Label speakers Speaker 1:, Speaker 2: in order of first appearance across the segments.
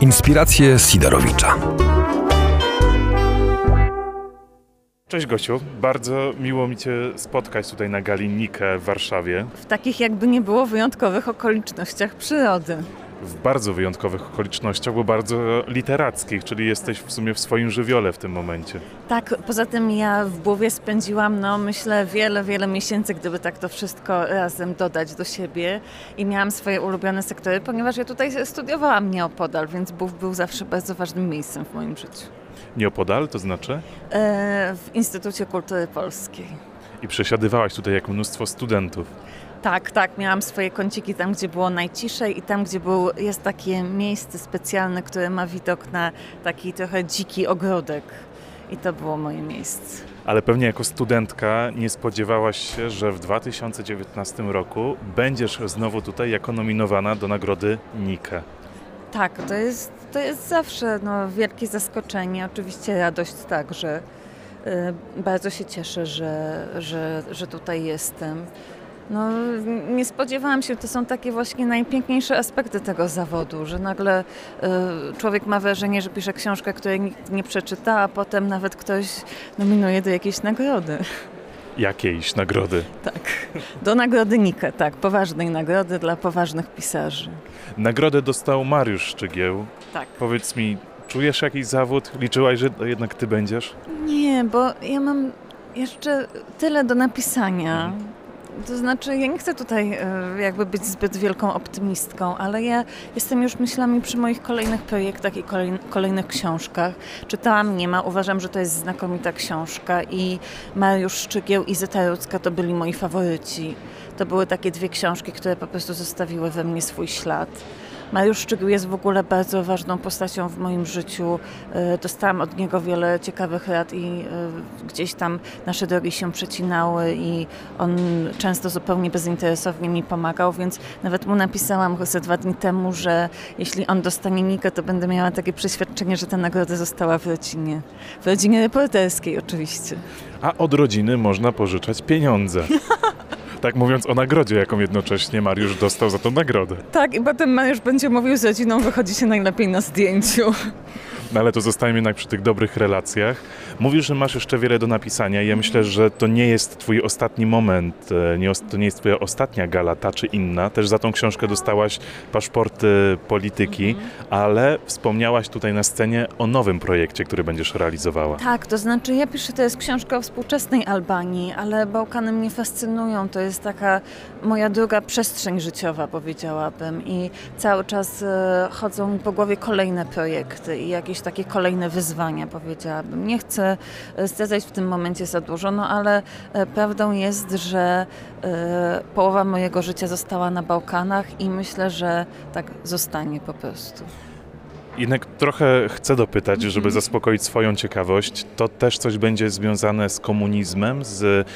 Speaker 1: Inspiracje Sidorowicza.
Speaker 2: Cześć Gosiu, bardzo miło mi Cię spotkać tutaj na gali Nike w Warszawie.
Speaker 3: W takich jakby nie było wyjątkowych okolicznościach przyrody.
Speaker 2: W bardzo wyjątkowych okolicznościach, bo bardzo literackich, czyli jesteś w sumie w swoim żywiole w tym momencie.
Speaker 3: Tak, poza tym ja w głowie spędziłam, no myślę, wiele, wiele miesięcy, gdyby tak to wszystko razem dodać do siebie i miałam swoje ulubione sektory, ponieważ ja tutaj studiowałam nieopodal, więc Bów był zawsze bardzo ważnym miejscem w moim życiu.
Speaker 2: Nieopodal, to znaczy?
Speaker 3: E, w Instytucie Kultury Polskiej.
Speaker 2: I przesiadywałaś tutaj jak mnóstwo studentów.
Speaker 3: Tak, tak, miałam swoje kąciki tam, gdzie było najciszej i tam, gdzie był, jest takie miejsce specjalne, które ma widok na taki trochę dziki ogrodek. I to było moje miejsce.
Speaker 2: Ale pewnie jako studentka nie spodziewałaś się, że w 2019 roku będziesz znowu tutaj jako nominowana do nagrody Nike.
Speaker 3: Tak, to jest, to jest zawsze no, wielkie zaskoczenie, oczywiście radość także. Y, Bardzo się cieszę, że, że, że tutaj jestem. No, nie spodziewałam się, to są takie właśnie najpiękniejsze aspekty tego zawodu, że nagle y, człowiek ma wrażenie, że pisze książkę, której nikt nie przeczyta, a potem nawet ktoś nominuje do jakiejś nagrody.
Speaker 2: Jakiejś nagrody.
Speaker 3: Tak, do nagrody Nike, tak, poważnej nagrody dla poważnych pisarzy.
Speaker 2: Nagrodę dostał Mariusz Szczygieł.
Speaker 3: Tak.
Speaker 2: Powiedz mi, czujesz jakiś zawód? Liczyłaś, że jednak ty będziesz?
Speaker 3: Nie, bo ja mam jeszcze tyle do napisania. To znaczy, ja nie chcę tutaj e, jakby być zbyt wielką optymistką, ale ja jestem już myślami przy moich kolejnych projektach i kolej, kolejnych książkach. Czytałam Nie ma, uważam, że to jest znakomita książka i Mariusz Szczygieł i Zeta Rudzka to byli moi faworyci. To były takie dwie książki, które po prostu zostawiły we mnie swój ślad. Mariusz Szczygieł jest w ogóle bardzo ważną postacią w moim życiu. E, Dostałam od niego wiele ciekawych rad i e, gdzieś tam nasze drogi się przecinały i on często zupełnie bezinteresownie mi pomagał, więc nawet mu napisałam ze dwa dni temu, że jeśli on dostanie Nikę, to będę miała takie przeświadczenie, że ta nagroda została w rodzinie. W rodzinie reporterskiej oczywiście.
Speaker 2: A od rodziny można pożyczać pieniądze. Tak mówiąc o nagrodzie, jaką jednocześnie Mariusz dostał za tą nagrodę.
Speaker 3: Tak, i potem Mariusz będzie mówił z rodziną, wychodzi się najlepiej na zdjęciu.
Speaker 2: No ale to zostajemy jednak przy tych dobrych relacjach. Mówisz, że masz jeszcze wiele do napisania i ja myślę, że to nie jest twój ostatni moment, e, nie, to nie jest twoja ostatnia gala, ta czy inna. Też za tą książkę dostałaś paszporty polityki, ale wspomniałaś tutaj na scenie o nowym projekcie, który będziesz realizowała.
Speaker 3: Tak, to znaczy ja piszę, to jest książka o współczesnej Albanii, ale Bałkany mnie fascynują. To jest taka moja druga przestrzeń życiowa, powiedziałabym. I cały czas e, chodzą mi po głowie kolejne projekty i jakieś takie kolejne wyzwania, powiedziałabym. Nie chcę e, zdradzać w tym momencie za dużo, no ale e, prawdą jest, że e, połowa mojego życia została na Bałkanach i myślę, że tak zostanie po prostu.
Speaker 2: Jednak trochę chcę dopytać, żeby zaspokoić swoją ciekawość. To też coś będzie związane z komunizmem, z,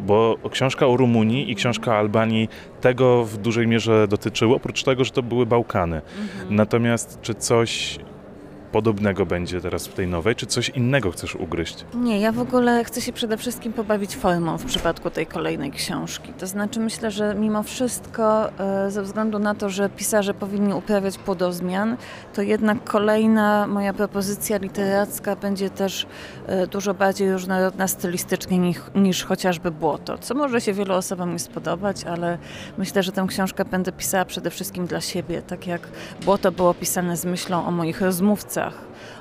Speaker 2: bo książka o Rumunii i książka o Albanii tego w dużej mierze dotyczyły, oprócz tego, że to były Bałkany. Natomiast czy coś podobnego będzie teraz w tej nowej, czy coś innego chcesz ugryźć?
Speaker 3: Nie, ja w ogóle chcę się przede wszystkim pobawić formą w przypadku tej kolejnej książki. To znaczy myślę, że mimo wszystko, e, ze względu na to, że pisarze powinni uprawiać płodozmian, to jednak kolejna moja propozycja literacka będzie też e, dużo bardziej różnorodna stylistycznie niż, niż chociażby Błoto, co może się wielu osobom nie spodobać, ale myślę, że tę książkę będę pisała przede wszystkim dla siebie, tak jak Błoto było pisane z myślą o moich rozmówcach,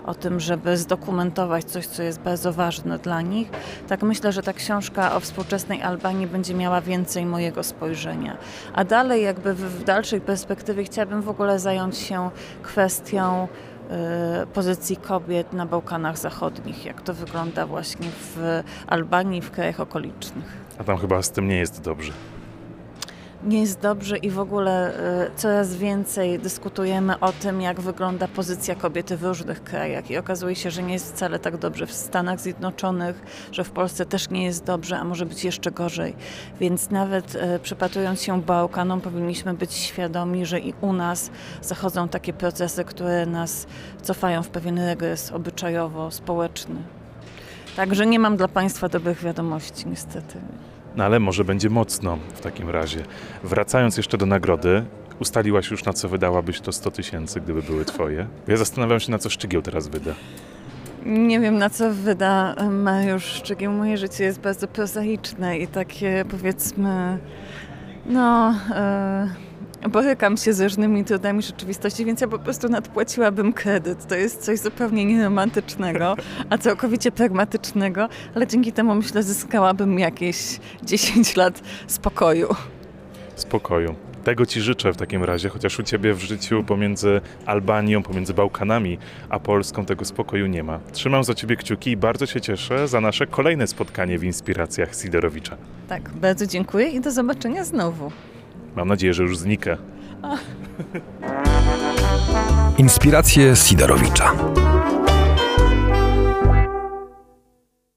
Speaker 3: o tym, żeby zdokumentować coś, co jest bardzo ważne dla nich. Tak myślę, że ta książka o współczesnej Albanii będzie miała więcej mojego spojrzenia. A dalej, jakby w, w dalszej perspektywie, chciałabym w ogóle zająć się kwestią e, pozycji kobiet na Bałkanach Zachodnich, jak to wygląda właśnie w Albanii w krajach okolicznych.
Speaker 2: A tam chyba z tym nie jest dobrze.
Speaker 3: Nie jest dobrze i w ogóle e, coraz więcej dyskutujemy o tym, jak wygląda pozycja kobiety w różnych krajach i okazuje się, że nie jest wcale tak dobrze w Stanach Zjednoczonych, że w Polsce też nie jest dobrze, a może być jeszcze gorzej. Więc nawet e, przypatrując się Bałkanom, powinniśmy być świadomi, że i u nas zachodzą takie procesy, które nas cofają w pewien regres obyczajowo-społeczny. Także nie mam dla Państwa dobrych wiadomości, niestety.
Speaker 2: No ale może będzie mocno w takim razie. Wracając jeszcze do nagrody, ustaliłaś już, na co wydałabyś to 100 tysięcy, gdyby były twoje? Ja zastanawiam się, na co Szczygieł teraz wyda.
Speaker 3: Nie wiem, na co wyda Mariusz Szczygieł. Moje życie jest bardzo prozaiczne i takie, powiedzmy, no... Yy, borykam się z różnymi trudami rzeczywistości, więc ja po prostu nadpłaciłabym kredyt. To jest coś zupełnie nieromantycznego, a całkowicie pragmatycznego, ale dzięki temu myślę, zyskałabym jakieś 10 lat spokoju.
Speaker 2: Spokoju. Tego ci życzę w takim razie, chociaż u ciebie w życiu pomiędzy Albanią, pomiędzy Bałkanami a Polską tego spokoju nie ma. Trzymam za ciebie kciuki i bardzo się cieszę za nasze kolejne spotkanie w inspiracjach Sidorowicza.
Speaker 3: Tak, bardzo dziękuję i do zobaczenia znowu.
Speaker 2: Mam nadzieję, że już znikę.
Speaker 1: Inspiracje Sidorowicza.